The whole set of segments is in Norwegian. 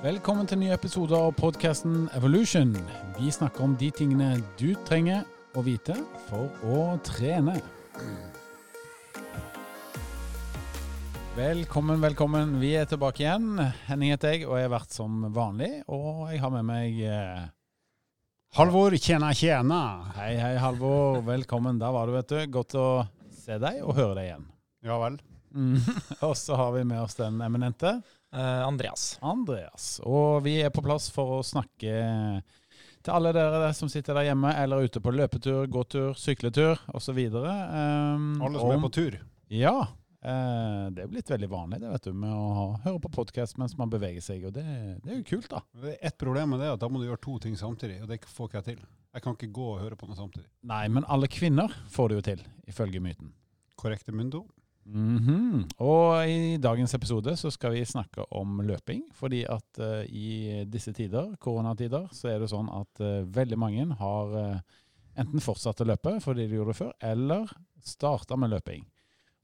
Velkommen til nye ny episode av podkasten Evolution. Vi snakker om de tingene du trenger å vite for å trene. Velkommen, velkommen. Vi er tilbake igjen. Henning heter jeg, og jeg har vært som vanlig. Og jeg har med meg eh, Halvor, tjena, tjena. Hei, hei, Halvor. Velkommen. Der var du, vet du. Godt å se deg og høre deg igjen. Ja vel. Mm. og så har vi med oss den eminente Uh, Andreas. Andreas. Og vi er på plass for å snakke til alle dere som sitter der hjemme eller ute på løpetur, gåtur, sykletur osv. Um, Alle som er på tur. Ja. Uh, det er blitt veldig vanlig det vet du, med å ha- høre på podkast mens man beveger seg, og det, det er jo kult, da. Det er Ett problem med det er at da må du gjøre to ting samtidig, og det får ikke jeg til. Jeg kan ikke gå og høre på noe samtidig. Nei, men alle kvinner får det jo til, ifølge myten. Korrekte mundo. Mhm. Og i dagens episode så skal vi snakke om løping. Fordi at uh, i disse tider, koronatider, så er det sånn at uh, veldig mange har uh, enten fortsatt å løpe fordi de gjorde det før, eller starta med løping.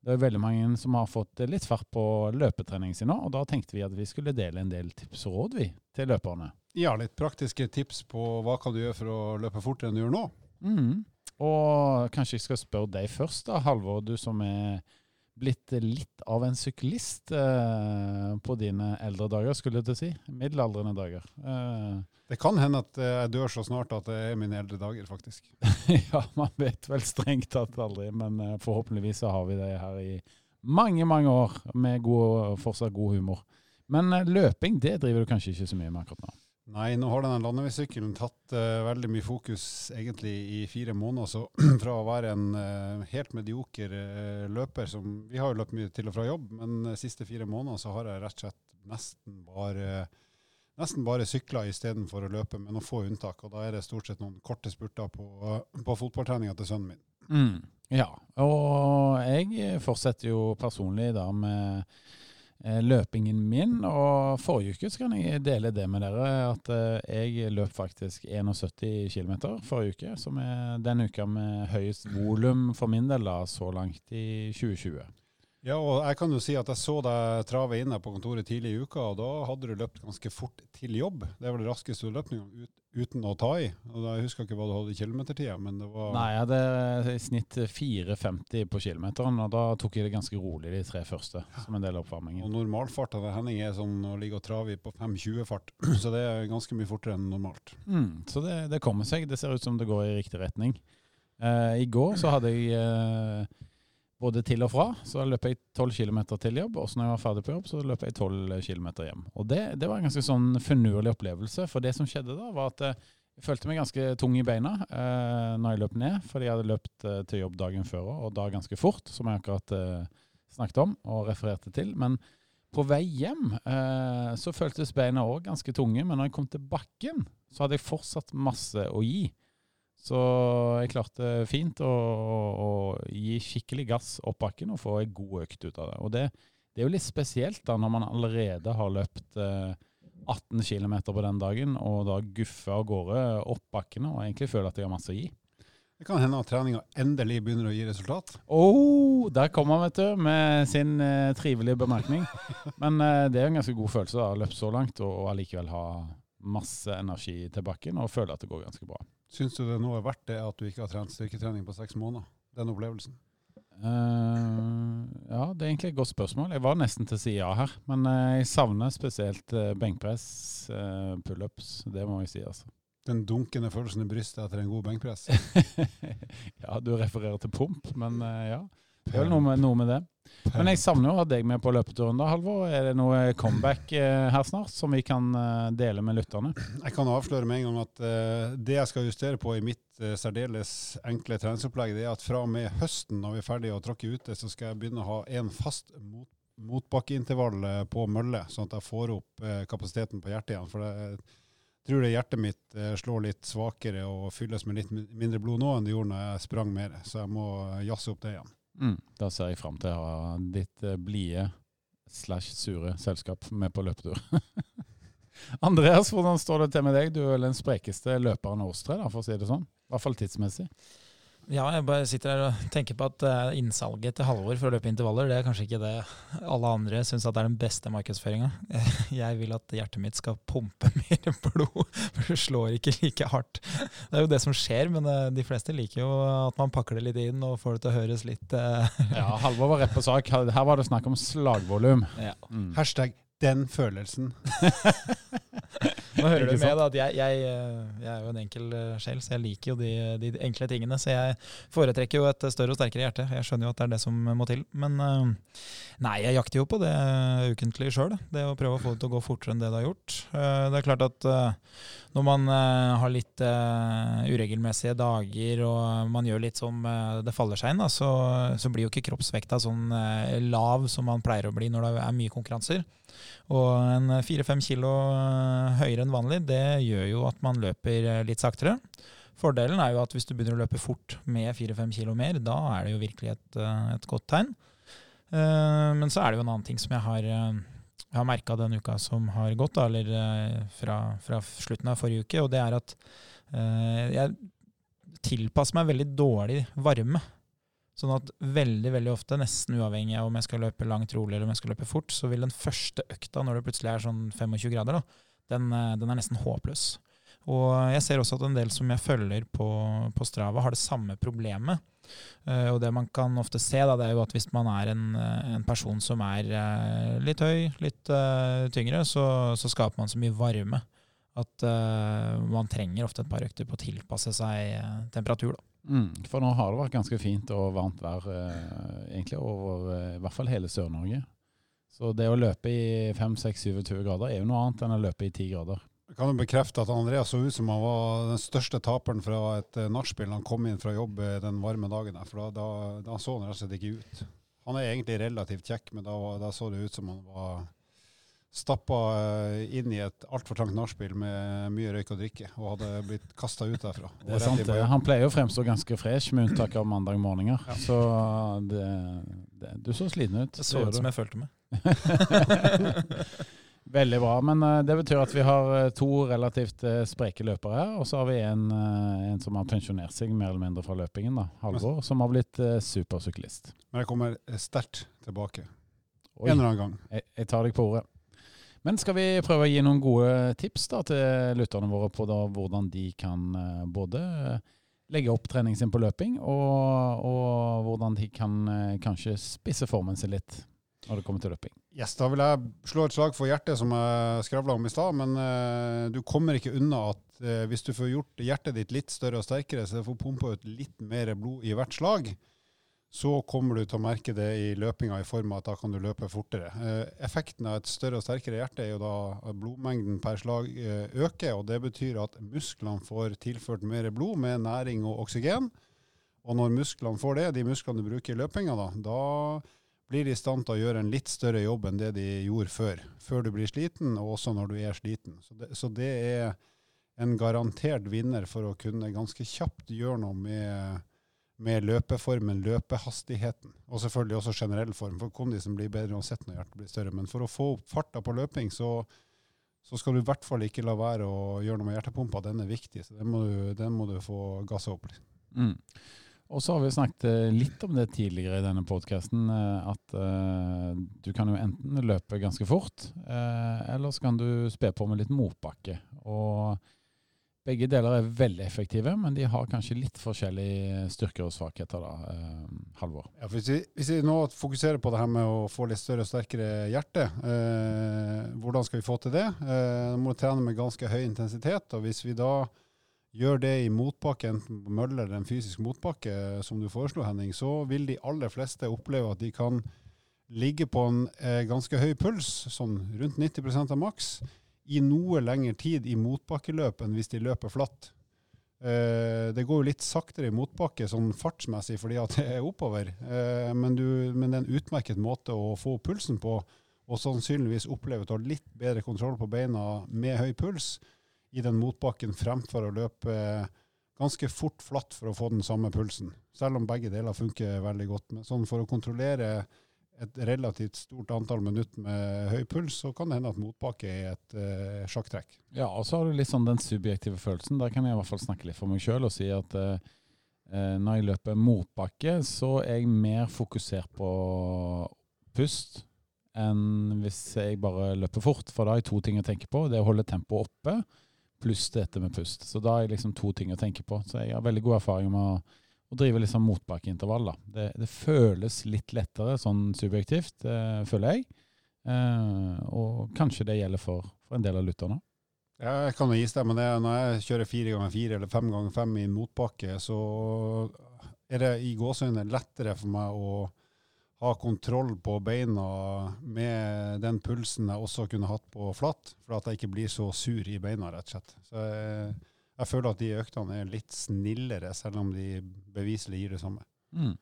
Det er veldig mange som har fått litt fart på løpetrening sin nå, og da tenkte vi at vi skulle dele en del tips og råd vi til løperne. Ja, litt praktiske tips på hva kan du gjøre for å løpe fortere enn du gjør nå. Mhm. Og kanskje jeg skal spørre deg først, da, Halvor, du som er blitt litt av en syklist eh, på dine eldre dager, skulle jeg til å si. Middelaldrende dager. Eh, Det kan hende at eh, jeg dør så snart at det er mine eldre dager, faktisk. ja, man vet vel strengt tatt aldri, men eh, forhåpentligvis så har vi det her i mange, mange år med god, fortsatt god humor. Men eh, løping, det driver du kanskje ikke så mye med akkurat nå. Nei, nå har denne landeveissykkelen tatt uh, veldig mye fokus egentlig i fire måneder. Så fra å være en uh, helt medioker uh, løper som Vi har jo løpt mye til og fra jobb, men de siste fire måneder så har jeg rett og slett nesten bare Nesten bare sykla istedenfor å løpe, med noen få unntak. Og da er det stort sett noen korte spurter på, på fotballtreninga til sønnen min. Mm, ja, og jeg fortsetter jo personlig da med løpingen min. Og forrige uke så kan jeg dele det med dere, at eh, jeg løp faktisk 71 km forrige uke. Som er den uka med høyest volum for min del da, så langt i 2020. Ja, og jeg kan jo si at jeg så deg trave inn her på kontoret tidlig i uka, og da hadde du løpt ganske fort til jobb. Det var det raskeste du løp ut, uten å ta i. Og da, jeg husker ikke hva du hadde i kilometertida, men det var Nei, jeg hadde i snitt 4,50 på kilometeren, og da tok jeg det ganske rolig de tre første, som en del av Og normalfarten, normalfarta til Henning er som å ligge og trave i på 5.20-fart, så det er ganske mye fortere enn normalt. Mm, så det, det kommer seg. Det ser ut som det går i riktig retning. Uh, I går så hadde jeg eh, både til og fra, så løp jeg 12 km til jobb. Og så når jeg var ferdig på jobb, så løp jeg 12 km hjem. Og det, det var en ganske sånn finurlig opplevelse. For det som skjedde da, var at eh, jeg følte meg ganske tung i beina eh, når jeg løp ned. Fordi jeg hadde løpt eh, til jobb dagen før og da ganske fort, som jeg akkurat eh, snakket om og refererte til. Men på vei hjem eh, så føltes beina òg ganske tunge. Men når jeg kom til bakken, så hadde jeg fortsatt masse å gi. Så jeg klarte fint å, å, å gi skikkelig gass opp bakken og få ei god økt ut av det. Og det, det er jo litt spesielt da når man allerede har løpt eh, 18 km på den dagen, og da guffer av gårde opp bakkene og egentlig føler at jeg har masse å gi. Det kan hende at treninga endelig begynner å gi resultat. Oh, der kom han, vet du, med sin eh, trivelige bemerkning. Men eh, det er en ganske god følelse da, å ha løpt så langt og, og allikevel ha masse energi til bakken og føle at det går ganske bra. Syns du det nå er verdt det at du ikke har trent styrketrening på seks måneder? Den opplevelsen. Uh, ja, det er egentlig et godt spørsmål. Jeg var nesten til å si ja her. Men eh, jeg savner spesielt uh, benkpress, eh, pullups. Det må jeg si, altså. Den dunkende følelsen i brystet etter en god benkpress. ja, du refererer til pump, men uh, ja. Det er vel noe med, noe med det. Men jeg savner jo å ha deg med på løpeturen da, Halvor. Er det noe comeback eh, her snart som vi kan eh, dele med lytterne? Jeg kan avsløre med en gang at eh, det jeg skal justere på i mitt særdeles enkle treningsopplegg, det er at fra og med høsten, når vi er ferdige å tråkke ute, så skal jeg begynne å ha en fast mot, motbakkeintervall på mølle, sånn at jeg får opp kapasiteten på hjertet igjen. For jeg tror det hjertet mitt slår litt svakere og fylles med litt mindre blod nå enn det gjorde når jeg sprang mer, så jeg må jazze opp det igjen. Mm, da ser jeg fram til å ha ditt eh, blide slash sure selskap med på løpetur. Andreas, hvordan står det til med deg? Du er vel den sprekeste løperen av oss tre, for å si det sånn. I hvert fall tidsmessig. Ja, jeg bare sitter her og tenker på at uh, innsalget til Halvor for å løpe intervaller, det er kanskje ikke det alle andre syns er den beste markedsføringa. Jeg vil at hjertet mitt skal pumpe mer blod, for det slår ikke like hardt. Det er jo det som skjer, men uh, de fleste liker jo at man pakker det litt inn og får det til å høres litt uh... Ja, Halvor var rett på sak. Her var det snakk om slagvolum. Ja. Mm. Hashtag den følelsen. Nå hører du med da, at jeg, jeg, eh, jeg, er jo en enkel eh, sjel, så jeg liker jo de, de, enkle tingene. Så jeg foretrekker jo et større og sterkere hjerte. Jeg skjønner jo at det er det som må til. Men eh, nei, jeg jakter jo på det ukentlig sjøl. Det å prøve å få det til å gå fortere enn det det har gjort. Det er klart at når man har litt uregelmessige dager og man gjør litt som det faller seg inn, da, så, så blir jo ikke kroppsvekta sånn lav som man pleier å bli når det er mye konkurranser. Og en fire-fem kilo eh, høyere enn vanlig, det gjør jo at man løper eh, litt saktere. Fordelen er jo at hvis du begynner å løpe fort med fire-fem kilo mer, da er det jo virkelig et, eh, et, godt tegn. Men så er det jo en annen ting som jeg har, jeg har merka den uka som har gått, eller fra, fra, slutten av forrige uke, og det er at jeg tilpasser meg veldig dårlig varme. Sånn at veldig veldig ofte, nesten uavhengig av om jeg skal løpe langt rolig eller om jeg skal løpe fort, så vil den første økta, når det plutselig er sånn 25 grader, da, den, eh, den, er nesten håpløs. Og jeg ser også at en del som jeg følger på, på Strava, har det samme problemet. Uh, og det man kan ofte se, da, det er jo at hvis man er en, eh, en person som er uh, litt høy, litt uh, tyngre, så, så, skaper man så mye varme at man trenger ofte et par økter på å tilpasse seg temperatur. da. Mm, for nå har det vært ganske fint og varmt vær uh, egentlig over eh, i hvert fall hele Sør-Norge. Så det å løpe i 5-6-27 grader er jo noe annet enn å løpe i 10 grader. Jeg kan jo bekrefte at Andreas så ut som han var den største taperen fra et uh, nachspiel han kom inn fra jobb eh, den varme dagen. der, For da, da, da så han rett og slett ikke ut. Han er egentlig relativt kjekk, men da, da så det ut som han var stappa eh, inn i et altfor trangt nachspiel med mye røyk og drikke, og hadde blitt kasta ut derfra. Det er sant, det. Han pleier å fremstå ganske fresh, med unntak av mandag morgener. Ja. Så det, det, du så sliten ut. Det så ut som jeg følte meg. Veldig bra. Men uh, det betyr at vi har uh, to relativt spreke løpere her. Og så har vi en, en, som har pensjonert seg mer eller mindre fra løpingen, da, Halvor, som har blitt supersyklist. Men jeg kommer sterkt tilbake. Oi. En eller annen gang. Jeg, jeg tar deg på ordet. Men skal vi prøve å gi noen gode tips da, til lytterne våre på da, hvordan de kan uh, både legge opp treningen sin på løping, og, og hvordan de kan uh, kanskje spisse formen sin litt når det kommer til løping? Yes, Da vil jeg slå et slag for hjertet, som jeg skravla om i stad. Men uh, du kommer ikke unna at hvis du får gjort hjertet ditt litt større og sterkere, så du får pumpa ut litt mer blod i hvert slag, så kommer du til å merke det i løpinga i form av at da kan du løpe fortere. Eh, effekten av et større og sterkere hjerte er jo da at blodmengden per slag eh, øker, og det betyr at musklene får tilført mer blod med næring og oksygen. Og når musklene får det, de musklene du bruker i løpinga, da, da blir de i stand til å gjøre en litt større jobb enn det de gjorde før. Før du blir sliten, og også når du er sliten. Så det, så det er en garantert vinner for å kunne ganske kjapt gjøre noe med med løpeformen, løpehastigheten, og selvfølgelig også generell form. For kondisen blir bedre uansett når hjertet blir større. Men for å få opp farta på løping, så, så, skal du i hvert fall ikke la være å gjøre noe med hjertepumpa. Den er viktig, så den må du, den må du få gassa opp litt. Mm. Og så har vi snakket eh, litt om det tidligere i denne podkasten, eh, at uh, du kan jo enten løpe ganske fort, eller så kan du spe på med litt motbakke. Og begge deler er veldig effektive, men de har kanskje litt forskjellige styrker og svakheter. da, eh, Halvor. Ja, hvis, vi, hvis, vi, nå fokuserer på det her med å få litt større og sterkere hjerte, eh, hvordan skal vi få til det? Eh, må du trene med ganske høy intensitet. og Hvis vi da gjør det i motbakke, enten på mølle eller en fysisk motbakke, som du foreslo, Henning, så vil de aller fleste oppleve at de kan ligge på en eh, ganske høy puls, sånn rundt 90% av maks i noe lengre tid i motbakkeløp enn hvis de løper flatt. Uh, det går jo litt saktere i motbakke sånn fartsmessig fordi at det er oppover, uh, men, du, men, det er en utmerket måte å få pulsen på, og sannsynligvis oppleve å ha litt bedre kontroll på beina med høy puls i den motbakken fremfor å løpe ganske fort flatt for å få den samme pulsen. Selv om begge deler funker veldig godt. Sånn for å kontrollere et relativt stort antall minutter med høy puls, så kan det hende at motbakke er et uh, sjakktrekk. Ja, og så har du litt sånn den subjektive følelsen. Der kan jeg i hvert fall snakke litt for meg sjøl og si at uh, Eh, når jeg løper motbakke, så er jeg mer fokusert på pust enn hvis jeg bare løper fort. For da har jeg to ting å tenke på. Det er å holde tempoet oppe, pluss dette med pust. Så da har jeg liksom to ting å tenke på. Så jeg har veldig god erfaring med å, å drive liksom motbakkeintervall. da. Det, det, føles litt lettere sånn subjektivt, eh, føler jeg. Eh, og kanskje det gjelder for, for en del av lytterne. Ja, jeg kan jo istemme det. Når jeg kjører fire ganger fire eller fem ganger fem i motbakke, så er det i gåseøynene lettere for meg å ha kontroll på beina med den pulsen jeg også kunne hatt på flatt, for at jeg ikke blir så sur i beina, rett og slett. Så jeg, jeg føler at de øktene er litt snillere, selv om de beviselig gir det samme. Mm.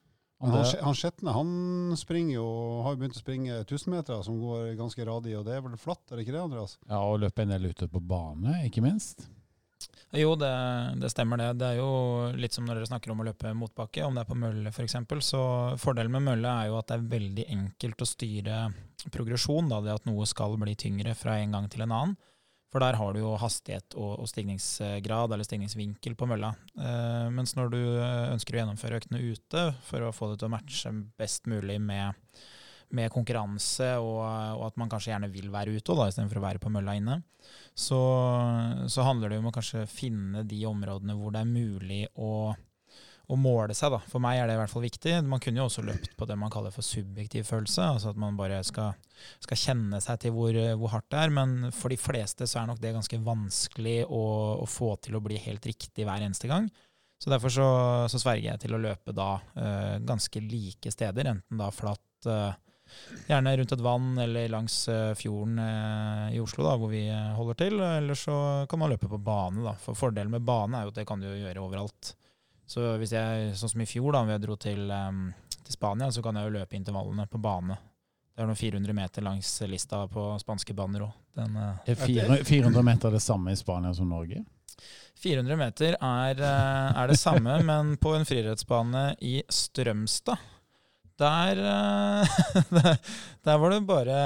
Men han, han Skjetne han springer jo, har jo begynt å springe 1000-meter, som går ganske radig, og det er vel flatt, er det ikke det, Andreas? Ja, og løpe en del ute på bane, ikke minst. Jo, det, det, stemmer det. Det er jo litt som når dere snakker om å løpe motbakke, om det er på mølle f.eks. For så fordelen med mølle er jo at det er veldig enkelt å styre progresjon, da, det at noe skal bli tyngre fra en gang til en annen. For der har du jo hastighet og, og stigningsgrad, eller stigningsvinkel, på mølla. Eh, mens når du eh, ønsker å gjennomføre øktene ute for å få det til å matche best mulig med, med konkurranse, og, og, at man kanskje gjerne vil være ute da, istedenfor å være på mølla inne, så, så handler det om å kanskje finne de områdene hvor det er mulig å å måle seg. da. For meg er det i hvert fall viktig. Man kunne jo også løpt på det man kaller for subjektiv følelse. altså At man bare skal, skal kjenne seg til hvor, hvor, hardt det er. Men for de fleste så er nok det ganske vanskelig å, å få til å bli helt riktig hver eneste gang. Så derfor så, så sverger jeg til å løpe da uh, ganske like steder, enten da flatt uh, Gjerne rundt et vann eller langs uh, fjorden i Oslo, da, hvor vi holder til. Eller så kan man løpe på bane. da. For Fordelen med bane er jo at det kan du gjøre overalt. Så hvis jeg, sånn som i fjor, da vi dro til, um, til, Spania, så kan jeg jo løpe intervallene på bane. Det er noen 400 meter langs lista på spanske baner òg. Uh, er 400, 400 meter det samme i Spania som Norge? 400 meter er, uh, er det samme, men på en friidrettsbane i Strømstad. Der, uh, der var det bare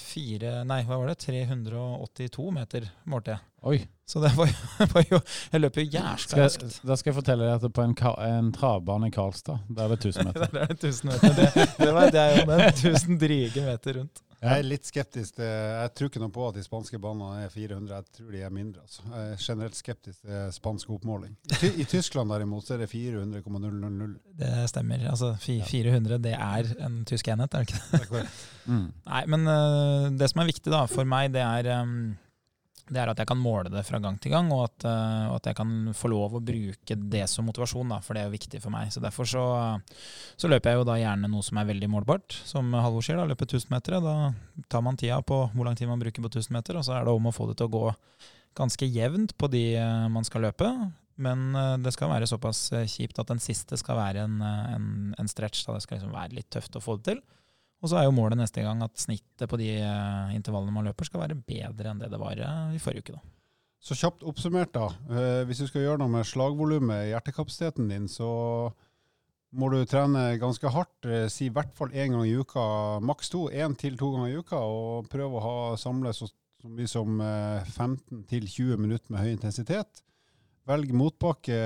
fire Nei, hva var det? 382 meter, målte jeg. Oi. Så det var, var jo Jeg løper jo jævla raskt. Da skal jeg fortelle deg at det er på en, en travbane i Karlstad, der er det 1000 meter. der er det 1000 meter. Det, det vet jeg jo, den 1000 dryge meter rundt. Jeg er litt skeptisk Jeg tror ikke noe på at de spanske banene er 400, jeg tror de er mindre. Altså. Jeg er generelt skeptisk til spansk oppmåling. I, I, Tyskland derimot så er det 400,000. Det stemmer. Altså 400 det er en tysk enhet, er det ikke det? mm. Nei, men uh, det som er viktig da for meg, det er um, det er at jeg kan måle det fra gang til gang, og at, uh, at, jeg kan få lov å bruke det som motivasjon, da, for det er jo viktig for meg. Så Derfor så, så, løper jeg jo da gjerne noe som er veldig målbart, som Halvor sier. da, Løpe 1000 meter. Da tar man tida på hvor lang tid man bruker på 1000 meter, og så er det om å få det til å gå ganske jevnt på de uh, man skal løpe. Men uh, det skal være såpass kjipt at den siste skal være en, en, en stretch. Da. Det skal liksom være litt tøft å få det til. Og så er jo målet neste gang at snittet på de uh, intervallene man løper, skal være bedre enn det det var uh, i forrige uke. da. Så kjapt oppsummert, da. Uh, hvis du skal gjøre noe med slagvolumet i hjertekapasiteten din, så må du trene ganske hardt. si i hvert fall én gang i uka, maks to. Én til to ganger i uka. Og prøve å ha samle så, så mye som 15-20 minutter med høy intensitet. Velg motbakke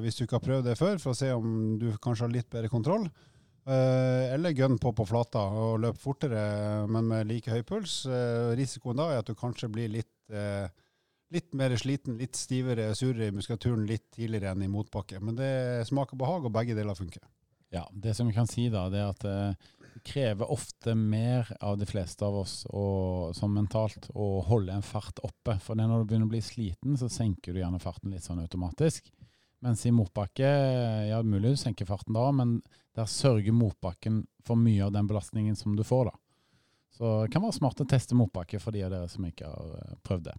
hvis du ikke har prøvd det før, for å se om du kanskje har litt bedre kontroll. Eh, eller gun på på flata og løpe fortere, men med like høy puls. Eh, risikoen da er at du kanskje blir litt, eh, litt mer sliten, litt stivere, surere i muskulaturen litt tidligere enn i motbakke. Men det smaker behag, og begge deler funker. Ja, Det som vi kan si, da, det er at det krever ofte mer av de fleste av oss og, som mentalt å holde en fart oppe. For når du begynner å bli sliten, så senker du gjerne farten litt sånn automatisk. Mens i motbakke, ja, mulig du senker farten da, men der sørger motbakken for mye av den belastningen som du får, da. Så det kan være smart å teste motbakke for de av dere som ikke har eh, prøvd det.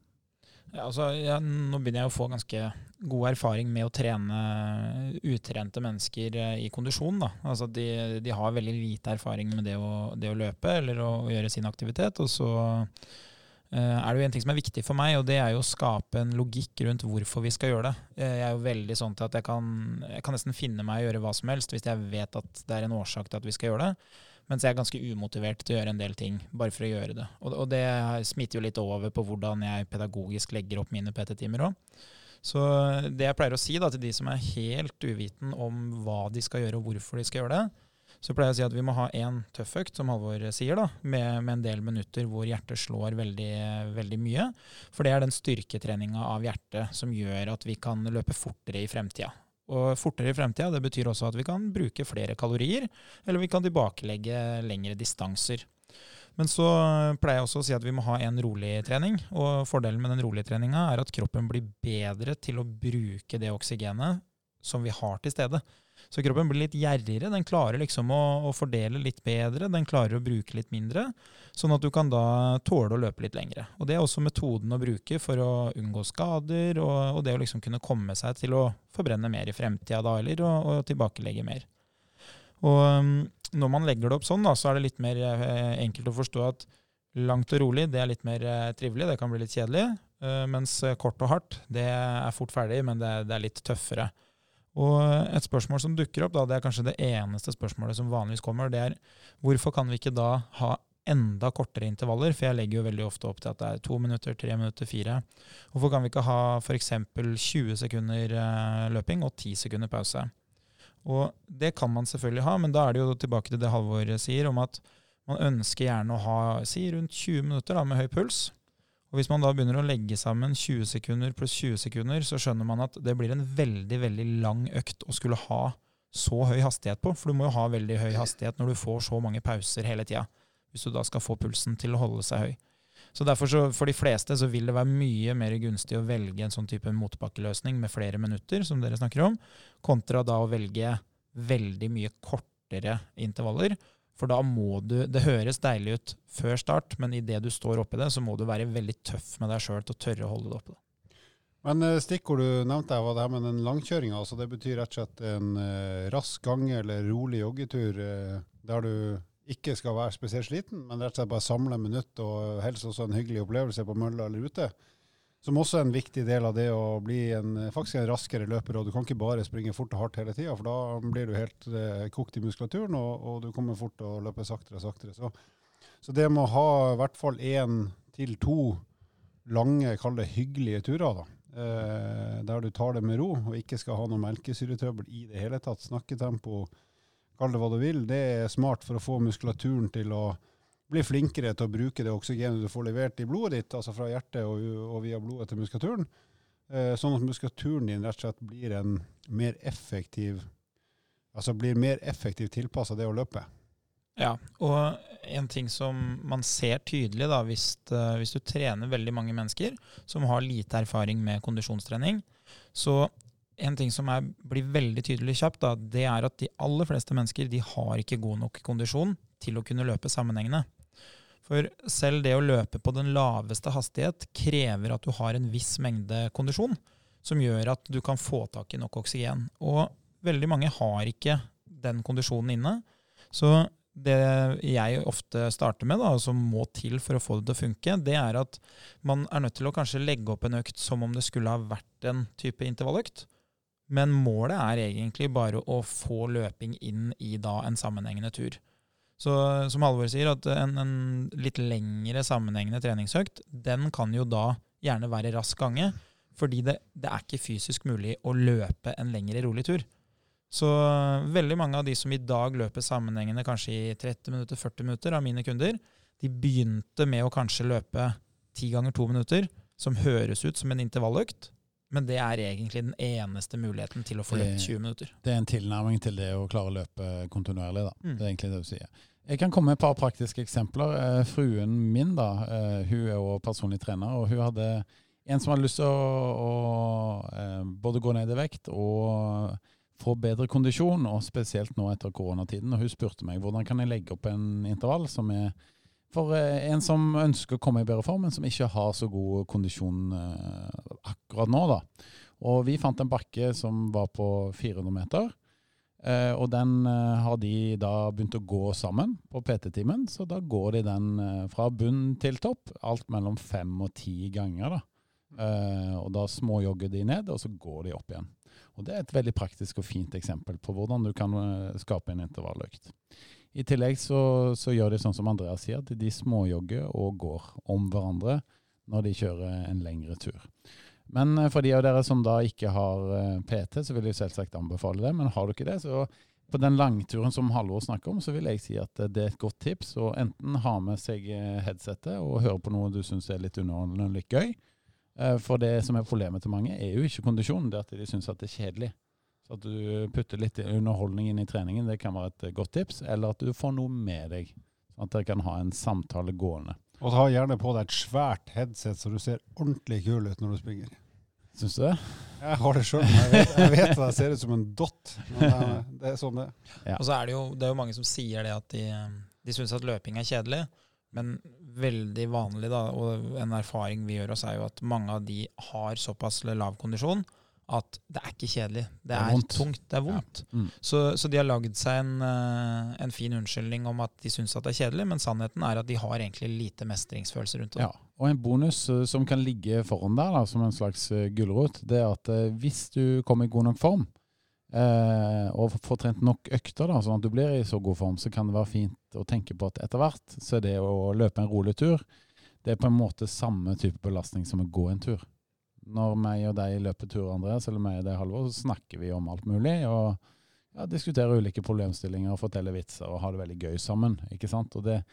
Ja, altså, ja, nå begynner jeg å få ganske god erfaring med å trene utrente mennesker eh, i kondisjon. Da. Altså, de, de har veldig lite erfaring med det å, det å løpe eller å, gjøre sin aktivitet. Og så er det jo en ting som er viktig for meg, og det er jo å skape en logikk rundt hvorfor vi skal gjøre det. Eh, jeg er jo veldig sånn til at jeg kan, jeg kan nesten finne meg å gjøre hva som helst hvis jeg vet at det er en årsak til at vi skal gjøre det. Mens jeg er ganske umotivert til å gjøre en del ting bare for å gjøre det. Og, og det smitter jo litt over på hvordan jeg pedagogisk legger opp mine PT-timer òg. Så det jeg pleier å si da, til de som er helt uviten om hva de skal gjøre og hvorfor de skal gjøre det, så pleier jeg å si at vi må ha én tøff økt, som Halvor sier, da, med, med, en del minutter hvor hjertet slår veldig, veldig mye. For det er den styrketreninga av hjertet som gjør at vi kan løpe fortere i fremtida. Og fortere i fremtida det betyr også at vi kan bruke flere kalorier, eller vi kan tilbakelegge lengre distanser. Men så pleier jeg også å si at vi må ha en rolig trening. Og fordelen med den rolige treninga er at kroppen blir bedre til å bruke det oksygenet som vi har til stede. Så kroppen blir litt gjerrigere. Den klarer liksom å, å, fordele litt bedre. Den klarer å bruke litt mindre, sånn at du kan da tåle å løpe litt lengre. Og Det er også metoden å bruke for å unngå skader, og, og det å liksom kunne komme seg til å forbrenne mer i fremtida da, eller å, å tilbakelegge mer. Og um, når man legger det opp sånn, da, så er det litt mer eh, enkelt å forstå at langt og rolig, det er litt mer eh, trivelig. Det kan bli litt kjedelig. Eh, mens kort og hardt, det er fort ferdig, men det, det er litt tøffere. Og et spørsmål som dukker opp, da, det er kanskje det eneste spørsmålet som vanligvis kommer, det er hvorfor kan vi ikke da ha enda kortere intervaller? For jeg legger jo veldig ofte opp til at det er to minutter, tre minutter, fire. Hvorfor kan vi ikke ha f.eks. 20 sekunder eh, løping og 10 sekunder pause? Og det kan man selvfølgelig ha, men da er det jo tilbake til det Halvor sier, om at man ønsker gjerne å ha si rundt 20 minutter da, med høy puls. Og Hvis man da begynner å legge sammen 20 sekunder pluss 20 sekunder, så skjønner man at det blir en veldig veldig lang økt å skulle ha så høy hastighet på. For du må jo ha veldig høy hastighet når du får så mange pauser hele tida. Hvis du da skal få pulsen til å holde seg høy. Så derfor så, For de fleste så vil det være mye mer gunstig å velge en sånn type motbakkeløsning med flere minutter, som dere snakker om, kontra da å velge veldig mye kortere intervaller for da må du Det høres deilig ut før start, men idet du står oppi det, så må du være veldig tøff med deg sjøl til å tørre å holde det oppe. Men eh, stikkord du nevnte var det her med den langkjøringa. Altså det betyr rett og slett en uh, rask gange eller rolig joggetur uh, der du ikke skal være spesielt sliten, men rett og slett bare samle minutt og helst også en hyggelig opplevelse på mølla eller ute. Som også er en viktig del av det å bli en, faktisk en raskere løper. og Du kan ikke bare springe fort og hardt hele tida, for da blir du helt eh, kokt i muskulaturen, og, og, du kommer fort til å løpe saktere og saktere. Så, så det med å ha i hvert fall én til to lange, kall det hyggelige turer, da, eh, der du tar det med ro og ikke skal ha noe melkesyretrøbbel i det hele tatt, snakketempo, kall det hva du vil, det er smart for å få muskulaturen til å bli flinkere til å bruke det oksygenet du får levert i blodet ditt, altså fra hjertet og, og via blodet til muskulaturen, eh, sånn at muskulaturen din rett og slett blir en mer effektiv altså blir mer effektivt tilpassa det å løpe. Ja, og en ting som man ser tydelig da, hvis, uh, hvis, du trener veldig mange mennesker som har lite erfaring med kondisjonstrening, så en ting som er, blir veldig tydelig kjapt, da, det er at de aller fleste mennesker de har ikke god nok kondisjon til å kunne løpe sammenhengende. For selv det å løpe på den laveste hastighet krever at du har en viss mengde kondisjon, som gjør at du kan få tak i nok oksygen. Og veldig mange har ikke den kondisjonen inne. Så det jeg ofte starter med, da, og som må til for å få det til å funke, det er at man er nødt til å kanskje legge opp en økt som om det skulle ha vært en type intervalløkt. Men målet er egentlig bare å få løping inn i da en sammenhengende tur. Så som Halvor sier, at en, en, litt lengre sammenhengende treningsøkt, den kan jo da gjerne være rask gange. Fordi det, det, er ikke fysisk mulig å løpe en lengre rolig tur. Så veldig mange av de som i dag løper sammenhengende kanskje i 30 minutter, 40 minutter av mine kunder, de begynte med å kanskje løpe ti ganger to minutter, som høres ut som en intervalløkt. Men det er egentlig den eneste muligheten til å få løpt 20 minutter. Det er en tilnærming til det å klare å løpe kontinuerlig. da. Mm. Det er egentlig det du sier. Jeg kan komme med et par praktiske eksempler. Eh, fruen min da, eh, hun er jo personlig trener, og hun hadde en som hadde lyst til å, å eh, både gå ned i vekt og få bedre kondisjon, og spesielt nå etter koronatiden. Og hun spurte meg hvordan kan jeg legge opp en intervall som er for eh, en som ønsker å komme i bedre form, men som ikke har så god kondisjon eh, akkurat nå. da. Og vi fant en bakke som var på 400 meter. Eh, og den har de da begynt å gå sammen på PT-timen. Så da går de den fra bunn til topp, alt mellom fem og ti ganger. da. og da småjogger de ned, og så går de opp igjen. Og Det er et veldig praktisk og fint eksempel på hvordan du kan skape en intervalløkt. I tillegg så, så, gjør de sånn som Andreas sier, at de småjogger og går om hverandre når de kjører en lengre tur. Men for de av dere som da ikke har PT, så vil jeg selvsagt anbefale det. Men har du ikke det, så på den langturen som Halvor snakker om, så vil jeg si at det er et godt tips å enten ha med seg headsetet og høre på noe du syns er litt underholdende og litt gøy. For det som er problemet til mange, er jo ikke kondisjonen, det at de syns at det er kjedelig. Så at du putter litt underholdning inn i treningen, det kan være et godt tips. Eller at du får noe med deg, sånn at dere kan ha en samtale gående. Og ta gjerne på deg et svært headset så du ser ordentlig kul ut når du springer. Syns du det? Jeg har det sjøl. Jeg, vet, jeg vet at jeg ser ut som en dott. Men det er sånn det ja. Og så er det, jo, det er jo mange som sier det at de, de syns at løping er kjedelig. Men veldig vanlig, da, og en erfaring vi gjør oss, er jo at mange av de har såpass lav kondisjon at det er ikke kjedelig. Det, det er, er tungt. Det er vondt. Ja. Mm. Så, så, de har lagd seg en, eh, en, fin unnskyldning om at de syns det er kjedelig, men sannheten er at de har egentlig lite mestringsfølelse rundt det. Ja. Og en bonus uh, som kan ligge foran der, da, som en slags uh, gulrot, det er at hvis du kommer i god nok form, og får trent nok økter, da, sånn at du blir i så god form, så kan det være fint å tenke på at etter hvert så er det å løpe en rolig tur, det er på en måte samme type belastning som å gå en tur når meg og deg løper tur, Andreas, eller meg og deg, Halvor, så snakker vi om alt mulig. og ja, Diskuterer ulike problemstillinger, forteller vitser og har det veldig gøy sammen. ikke sant? Og det,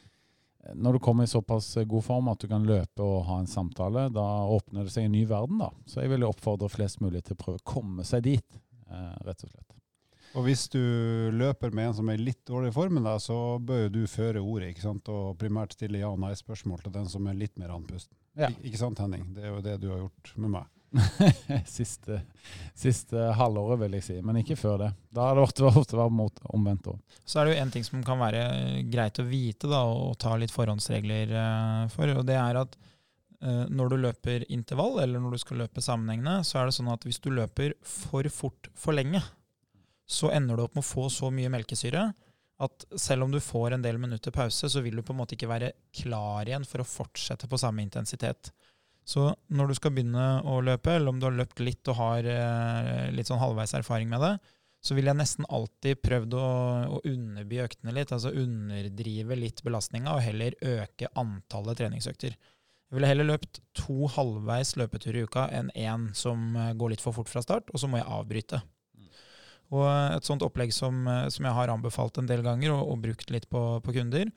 Når du kommer i såpass god form at du kan løpe og ha en samtale, da åpner det seg en ny verden. da. Så jeg vil oppfordre flest mulig til å prøve å komme seg dit, eh, rett og slett. Og hvis du løper med en som er i litt dårlig da, så bør jo du føre ordet ikke sant? og primært stille ja- og nei-spørsmål til den som er litt mer andpusten. Ja. Ikke sant, Henning? Det er jo det du har gjort med meg. siste, siste halvåret, vil jeg si, men ikke før det. Da har det ofte, ofte vært mot omvendt òg. Så er det jo en ting som kan være greit å vite da, og ta litt forhåndsregler uh, for. og det er at uh, Når du løper intervall, eller når du skal løpe sammenhengende, så er det sånn at hvis du løper for fort for lenge, så ender du opp med å få så mye melkesyre at selv om du får en del minutter pause, så vil du på en måte ikke være klar igjen for å fortsette på samme intensitet. Så når du skal begynne å løpe, eller om du har løpt litt og har eh, litt sånn halvveis erfaring med det, så vil jeg nesten alltid prøvd å, å underby øktene litt. Altså underdrive litt belastninga og heller øke antallet treningsøkter. Jeg ville heller løpt to halvveis løpeturer i uka enn én som eh, går litt for fort fra start, og så må jeg avbryte. Og et sånt opplegg som, eh, som jeg har anbefalt en del ganger og, og brukt litt på, på, kunder,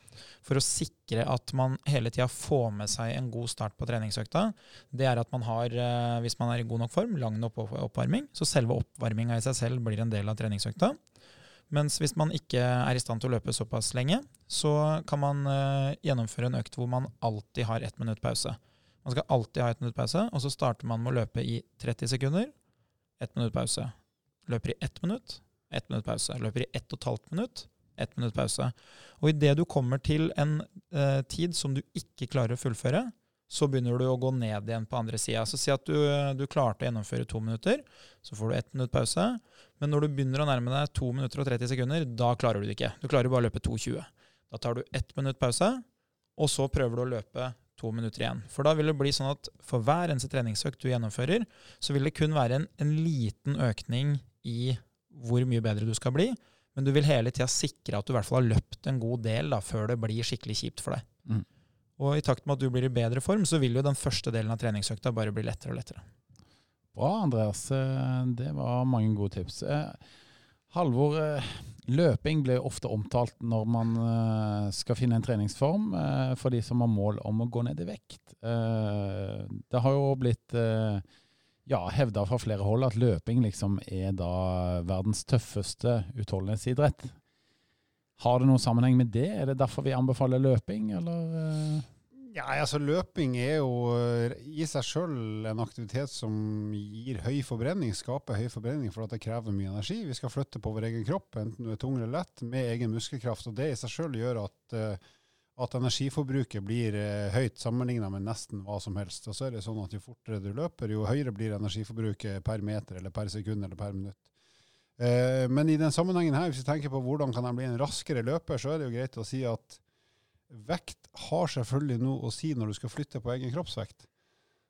for å sikre at man hele tida får med seg en god start på treningsøkta, det er at man har, eh, hvis man er i god nok form, lang nok oppvarming. Så selve oppvarminga i seg selv blir en del av treningsøkta. Mens hvis man ikke er i stand til å løpe såpass lenge, så kan man uh, gjennomføre en økt hvor man alltid har ett minutt pause. Man skal alltid ha ett minutt pause, og så starter man med å løpe i 30 sekunder. Ett minutt pause løper i ett minutt, ett minutt pause. Løper i ett og et halvt minutt, ett minutt pause. Og idet du kommer til en eh, tid som du ikke klarer å fullføre, så begynner du å gå ned igjen på andre sida. Så si at du, du, klarte å gjennomføre to minutter, så får du ett minutt pause. Men når du begynner å nærme deg to minutter og 30 sekunder, da klarer du det ikke. Du klarer bare å løpe 2,20. Da tar du ett minutt pause, og så prøver du å løpe to minutter igjen. For da vil det bli sånn at for hver eneste treningsøkt du gjennomfører, så vil det kun være en, en liten økning i hvor mye bedre du skal bli, men du vil hele tida sikre at du i hvert fall har løpt en god del da, før det blir skikkelig kjipt for deg. Mm. Og i takt med at du blir i bedre form, så vil jo den første delen av treningsøkta bare bli lettere og lettere. Bra, Andreas. Eh, det var mange gode tips. Eh, Halvor, eh, løping blir ofte omtalt når man skal finne en treningsform for de som har mål om å gå ned i vekt. Det har jo blitt ja, hevda fra flere hold at løping liksom er da verdens tøffeste utholdenhetsidrett. Har det noen sammenheng med det? Er det derfor vi anbefaler løping, eller? Eh? Ja, altså Løping er jo eh, i seg sjøl en aktivitet som gir høy forbrenning, skaper høy forbrenning for det krever mye energi. Vi skal flytte på vår egen kropp, enten du er tung eller lett, med egen muskelkraft. og Det i seg sjøl gjør at uh, at energiforbruket blir eh, høyt sammenlignet med nesten hva som helst. Og så er det sånn at Jo fortere du løper, jo høyere blir energiforbruket per meter eller per sekund eller per minutt. Eh, men i den sammenhengen her, hvis vi tenker på hvordan kan jeg bli en raskere løper, så er det jo greit å si at vekt har selvfølgelig noe å si når du skal flytte på egen kroppsvekt.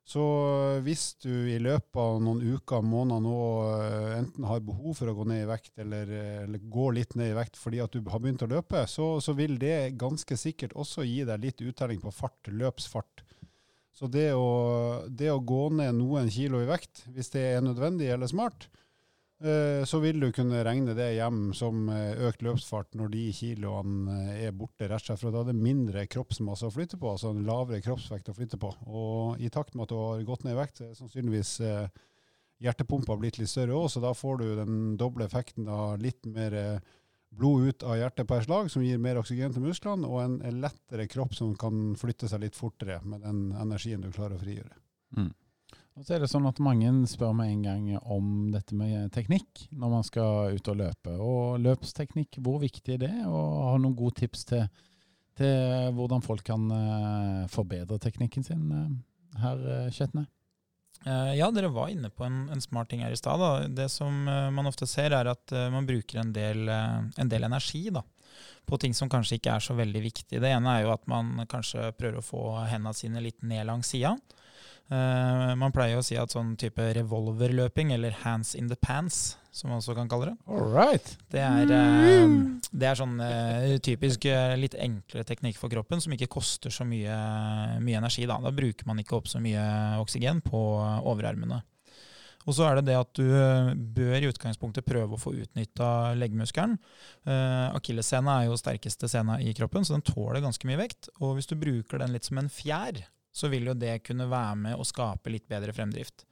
Så eh, hvis du i løpet av noen uker, måneder nå eh, enten har behov for å gå ned i vekt, eller, eh, eller gå litt ned i vekt fordi at du har begynt å løpe, så, så, vil det ganske sikkert også gi deg litt uttelling på fart, løpsfart. Så det å, det å gå ned noen kilo i vekt, hvis det er nødvendig eller smart, så vil du kunne regne det hjem som eh, økt løpsfart når de kiloene eh, er borte, rett og slett for da er det mindre kroppsmasse å flytte på, altså en lavere kroppsvekt å flytte på. Og i takt med at du har gått ned i vekt, er sannsynligvis hjertepumpa blitt litt større òg, så da får du den doble effekten av litt mer blod ut av hjertet per slag, som gir mer oksygen til musklene, og en lettere kropp som kan flytte seg litt fortere med den energien du klarer å frigjøre. Mm. Og så er det sånn at Mange spør meg en gang om dette med teknikk når man skal ut og løpe. Og Løpsteknikk, hvor viktig er det? Og har noen gode tips til, til hvordan folk kan uh, forbedre teknikken sin uh, her, uh, Kjetne? Eh, ja, dere var inne på en, en smart ting her i stad. Det som man ofte ser, er at man bruker en del, en del, energi da, på ting som kanskje ikke er så veldig viktig. Det ene er jo at man kanskje prøver å få hendene sine litt ned langs sida. Uh, man pleier å si at sånn type revolverløping, eller hands in the pants, som man også kan kalle det. Alright. Det er, uh, det er sånn uh, typisk litt enklere teknikk for kroppen, som ikke koster så mye, mye, energi. Da. da bruker man ikke opp så mye oksygen på overarmene. Og så er det det at du bør i utgangspunktet prøve å få utnytta leggmuskelen. Uh, Akillessena er jo sterkeste sena i kroppen, så den tåler ganske mye vekt. Og hvis du bruker den litt som en fjær, så vil jo det kunne være med å skape litt bedre fremdrift.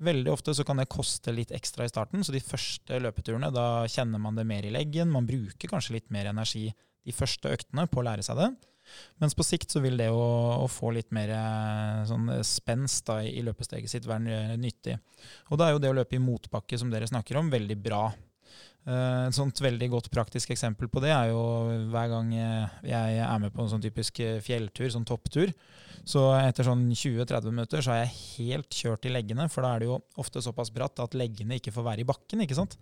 Veldig ofte så kan det koste litt ekstra i starten, så de første løpeturene da kjenner man det mer i leggen. Man bruker kanskje litt mer energi de første øktene på å lære seg det. Mens på sikt så vil det å, å få litt mer eh, sånn spenst da, i løpesteget sitt være nyttig. Og da er jo det å løpe i motbakke, som dere snakker om, veldig bra. Uh, et sånt veldig godt praktisk eksempel på det er jo hver gang jeg er med på en sånn typisk fjelltur, sånn topptur, så etter sånn 20-30 minutter så er jeg helt kjørt i leggene, for da er det jo ofte såpass bratt at leggene ikke får være i bakken. ikke sant?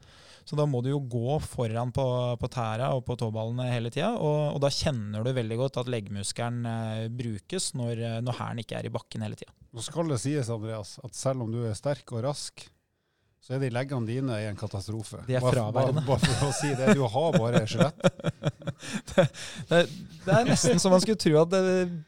Så da må du jo gå foran på, på tæra og på tåballene hele tida, og, og, da kjenner du veldig godt at leggmuskelen eh, brukes når, når hælen ikke er i bakken hele tida. Nå skal det sies, Andreas, at selv om du er sterk og rask, så er de leggene dine i en katastrofe. De er fraværende. Bare, bare, for å si det, du har bare skjelett. det, det, det, er nesten så man skulle tro at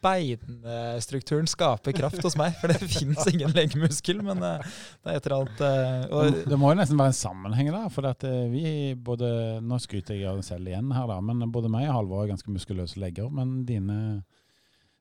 beinstrukturen skaper kraft hos meg. For det fins ingen leggmuskel, men eh, det er et eller annet uh, og, Det må jo nesten være en sammenheng der. For at eh, vi både Nå skryter jeg av meg selv igjen her, da, men både meg og Halvor er ganske muskuløse legger. Men dine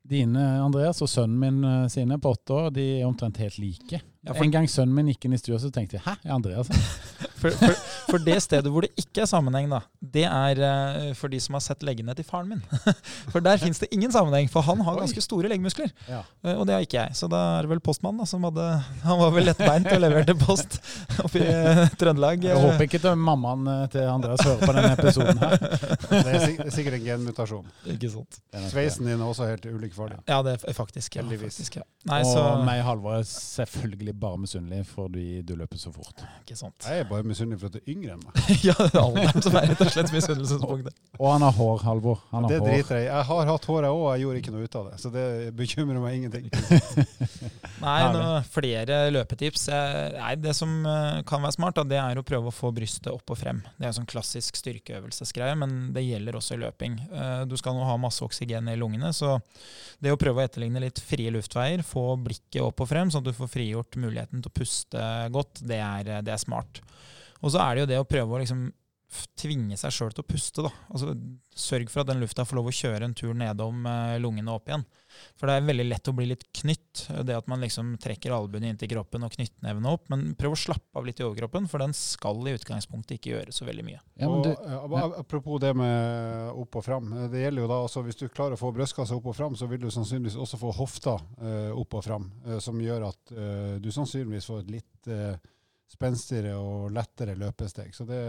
Dine, Andreas, og sønnen min sine på åtte år, de er omtrent helt like. Ja, for... En gang sønnen min gikk inn i stua, så tenkte jeg 'hæ, er Andreas her?' for, for, for, det stedet hvor det ikke er sammenheng, da, det er uh, for de som har sett leggene til faren min. for der fins det ingen sammenheng, for han har ganske store leggmuskler. Ja. Uh, og det har ikke jeg. Så da er det vel postmannen da, som hadde Han var vel lettbeint og leverte post oppe i uh, Trøndelag. Jeg håper ikke til mammaen til Andreas hører på denne episoden her. det er sikkert en genmutasjon. Ikke sant. Sveisen din er også helt ulik for det. Ja, det er faktisk. Ja, faktisk ja. Nei, og så... meg og Halvor er selvfølgelig bare misunnelig fordi du løper så fort. Ikke sant. Jeg er bare misunnelig fordi du er yngre enn meg. ja, alderen som er rett og slett misunnelsespunktet. Og han har hår, Halvor. Han har det driter jeg i. Jeg har hatt hår, jeg òg, jeg gjorde ikke noe ut av det. Så det bekymrer meg ingenting. Nei, noe, flere løpetips. Nei, det som eh, kan være smart, da, det er å prøve å få brystet opp og frem. Det er en sånn klassisk styrkeøvelsesgreie, men det gjelder også i løping. Eh, du skal nå ha masse oksygen i lungene, så det å prøve å etterligne litt frie luftveier, få blikket opp og frem, sånn at du får frigjort muligheten til å puste godt, det er, det er smart. Og så er det jo det å prøve å liksom tvinge seg sjøl til å puste. da. Altså, Sørg for at den lufta får lov å kjøre en tur nedom eh, lungene opp igjen. For det er veldig lett å bli litt knytt, det at man liksom trekker albuene inntil kroppen og knyttnevene opp. Men prøv å slappe av litt i overkroppen, for den skal i utgangspunktet ikke gjøre så veldig mye. Ja, du, ja. Apropos det med opp og fram. Det gjelder jo da, også Hvis du klarer å få brystkassa opp og fram, så vil du sannsynligvis også få hofta uh, opp og fram. Uh, som gjør at uh, du sannsynligvis får et litt spenstigere og lettere løpesteg. Så det,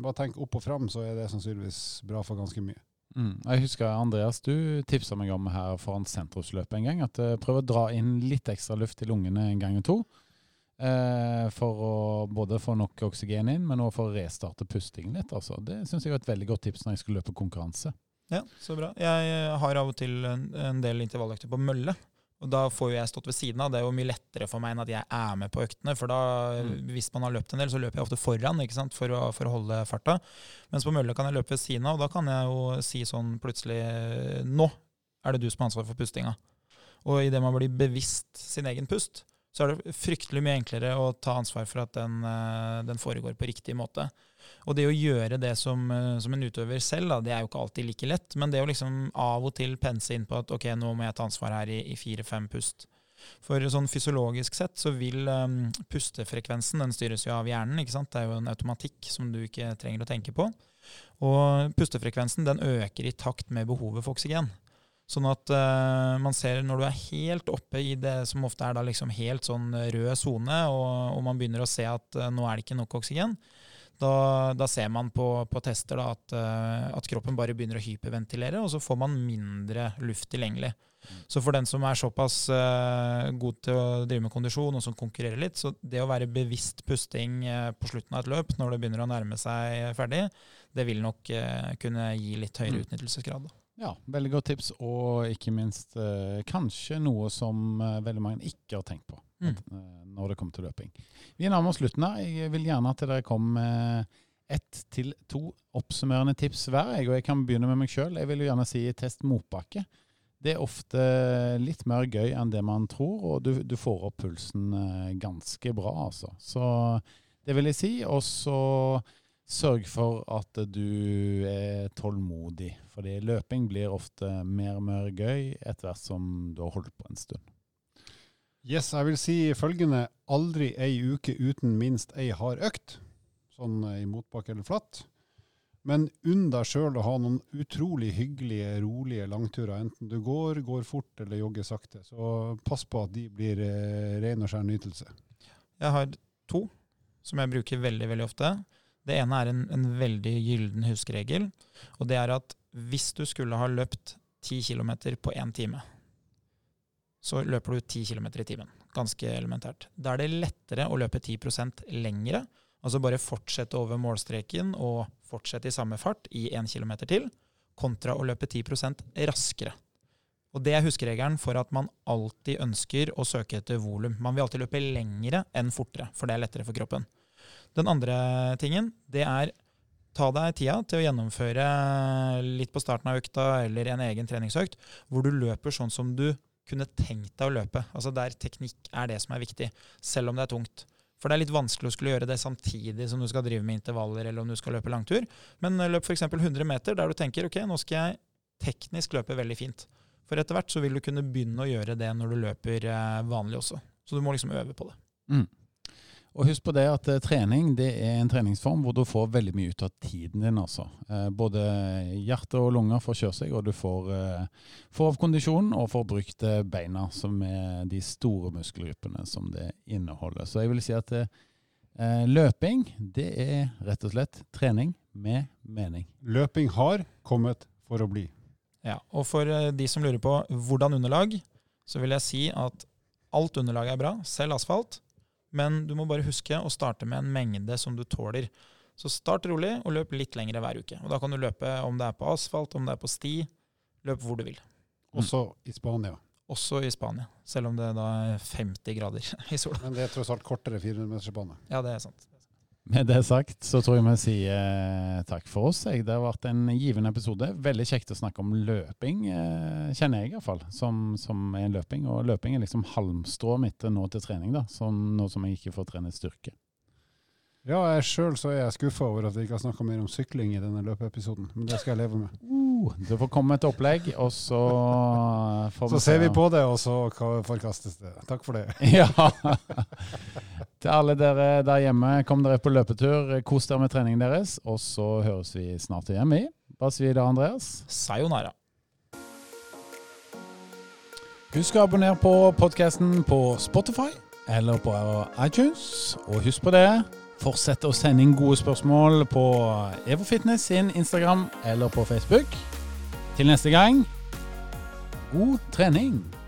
bare tenk opp og fram, så er det sannsynligvis bra for ganske mye. Mm. Jeg husker Andreas, du tipsa meg om her foran sentrumsløpet en gang, at uh, prøv å dra inn litt ekstra luft i lungene en gang og to. Uh, for å både få nok oksygen inn, men også for å restarte pustingen litt. Altså. Det syns jeg var et veldig godt tips når jeg skal løpe konkurranse. Ja, så bra. Jeg har av og til en, en del intervalløkter på mølle. Og Da får jo jeg stått ved siden av. Det er jo mye lettere for meg enn at jeg er med på øktene. For da, mm. hvis man har løpt en del, så løper jeg ofte foran ikke sant? For, å, for å holde farta. Mens på mølle kan jeg løpe ved siden av, og da kan jeg jo si sånn plutselig Nå er det du som har ansvar for pustinga. Og idet man blir bevisst sin egen pust, så er det fryktelig mye enklere å ta ansvar for at den, eh, den foregår på riktig måte. Og det å gjøre det som, eh, som en utøver selv, da, det er jo ikke alltid like lett. Men det å liksom av og til pense inn på at ok, nå må jeg ta ansvar her i fire-fem pust. For sånn fysiologisk sett så vil um, pustefrekvensen den styres jo av hjernen. ikke sant? Det er jo en automatikk som du ikke trenger å tenke på. Og pustefrekvensen den øker i takt med behovet for oksygen. Sånn at uh, man ser når du er helt oppe i det som ofte er da liksom helt sånn rød sone, og, og, man begynner å se at uh, nå er det ikke nok oksygen, da, da ser man på, på tester da, at, uh, at, kroppen bare begynner å hyperventilere, og så får man mindre luft tilgjengelig. Så for den som er såpass god til å drive med kondisjon, og som konkurrerer litt, så det å være bevisst pusting på slutten av et løp, når det begynner å nærme seg ferdig, det vil nok kunne gi litt høyere mm. utnyttelsesgrad. Da. Ja, veldig godt tips, og ikke minst eh, kanskje noe som eh, veldig mange ikke har tenkt på mm. eh, når det kommer til løping. Vi nærmer oss slutten her. Jeg vil gjerne at dere kommer med ett til to oppsummerende tips hver. Jeg, og jeg kan begynne med meg sjøl. Jeg vil jo gjerne si test motbakke. Det er ofte litt mer gøy enn det man tror, og du, du får opp pulsen eh, ganske bra, altså. Så det vil jeg si. Og så Sørg for at du er tålmodig, fordi løping blir ofte mer og mer gøy etter hvert som du har holdt på en stund. Yes, jeg vil si følgende. Aldri ei uke uten minst ei hard økt, sånn i motbakke eller flatt. Men unn deg sjøl å ha noen utrolig hyggelige, rolige langturer, enten du går, går fort eller jogger sakte. Så pass på at de blir eh, ren og skjær nytelse. Jeg har to som jeg bruker veldig, veldig ofte. Det ene er en, en veldig gylden huskeregel, og det er at hvis du skulle ha løpt 10 km på én time, så løper du 10 km i timen. Ganske elementært. Da er det lettere å løpe 10% lengre, altså bare fortsette over målstreken og fortsette i samme fart i 1 km til, kontra å løpe 10% raskere. Og Det er huskeregelen for at man alltid ønsker å søke etter volum. Man vil alltid løpe lengre enn fortere, for det er lettere for kroppen. Den andre tingen, det er ta deg tida til å gjennomføre litt på starten av økta eller en egen treningsøkt, hvor du løper sånn som du kunne tenkt deg å løpe. Altså Der teknikk er det som er viktig, selv om det er tungt. For det er litt vanskelig å skulle gjøre det samtidig som du skal drive med intervaller eller om du skal løpe langtur. Men løp f.eks. 100 meter der du tenker ok, nå skal jeg teknisk løpe veldig fint. For etter hvert så vil du kunne begynne å gjøre det når du løper eh, vanlig også. Så du må liksom øve på det. Mm. Og husk på det at eh, trening det er en treningsform hvor du får veldig mye ut av tiden din. altså. Eh, både hjerte og lunger får kjøre seg, og du får, eh, får av kondisjonen og får brukt beina, som er de store muskelgruppene som det inneholder. Så jeg vil si at løping det er rett og slett trening med mening. Løping har kommet for å bli. Ja, og for de som lurer på hvordan underlag, så vil jeg si at alt underlag er bra, selv asfalt. Men du må bare huske å starte med en mengde som du tåler. Så start rolig, og løp litt lengre hver uke. Og Da kan du løpe om det er på asfalt, om det er på sti. Løp hvor du vil. Også i Spania. Også i Spania, selv om det da er 50 grader i sola. Men det er tross alt kortere 400-metersbane. Ja, det er sant. Med det sagt så tror jeg vi sier eh, takk for oss. Det har vært en givende episode. Veldig kjekt å snakke om løping, eh, kjenner jeg iallfall, som, som er en løping. Og løping er liksom halmstrået mitt nå til trening, da, som, nå som jeg ikke får trene styrke. Ja, jeg sjøl så er jeg skuffa over at vi ikke har snakka mer om sykling i denne løpeepisoden. Men det skal jeg leve med. Uh, du får komme med et opplegg, og så får vi Så ser vi på det, og så forkastes det. Takk for det. ja. Til alle dere der hjemme, kom dere på løpetur. Kos dere med treningen deres. Og så høres vi snart igjen, vi. Hva sier da, Andreas? Sayonara. Husk å abonnere på podkasten på Spotify eller på iTunes. Og husk på det Fortsett å sende inn gode spørsmål på EvoFitness sin Instagram eller på Facebook. Til neste gang god trening!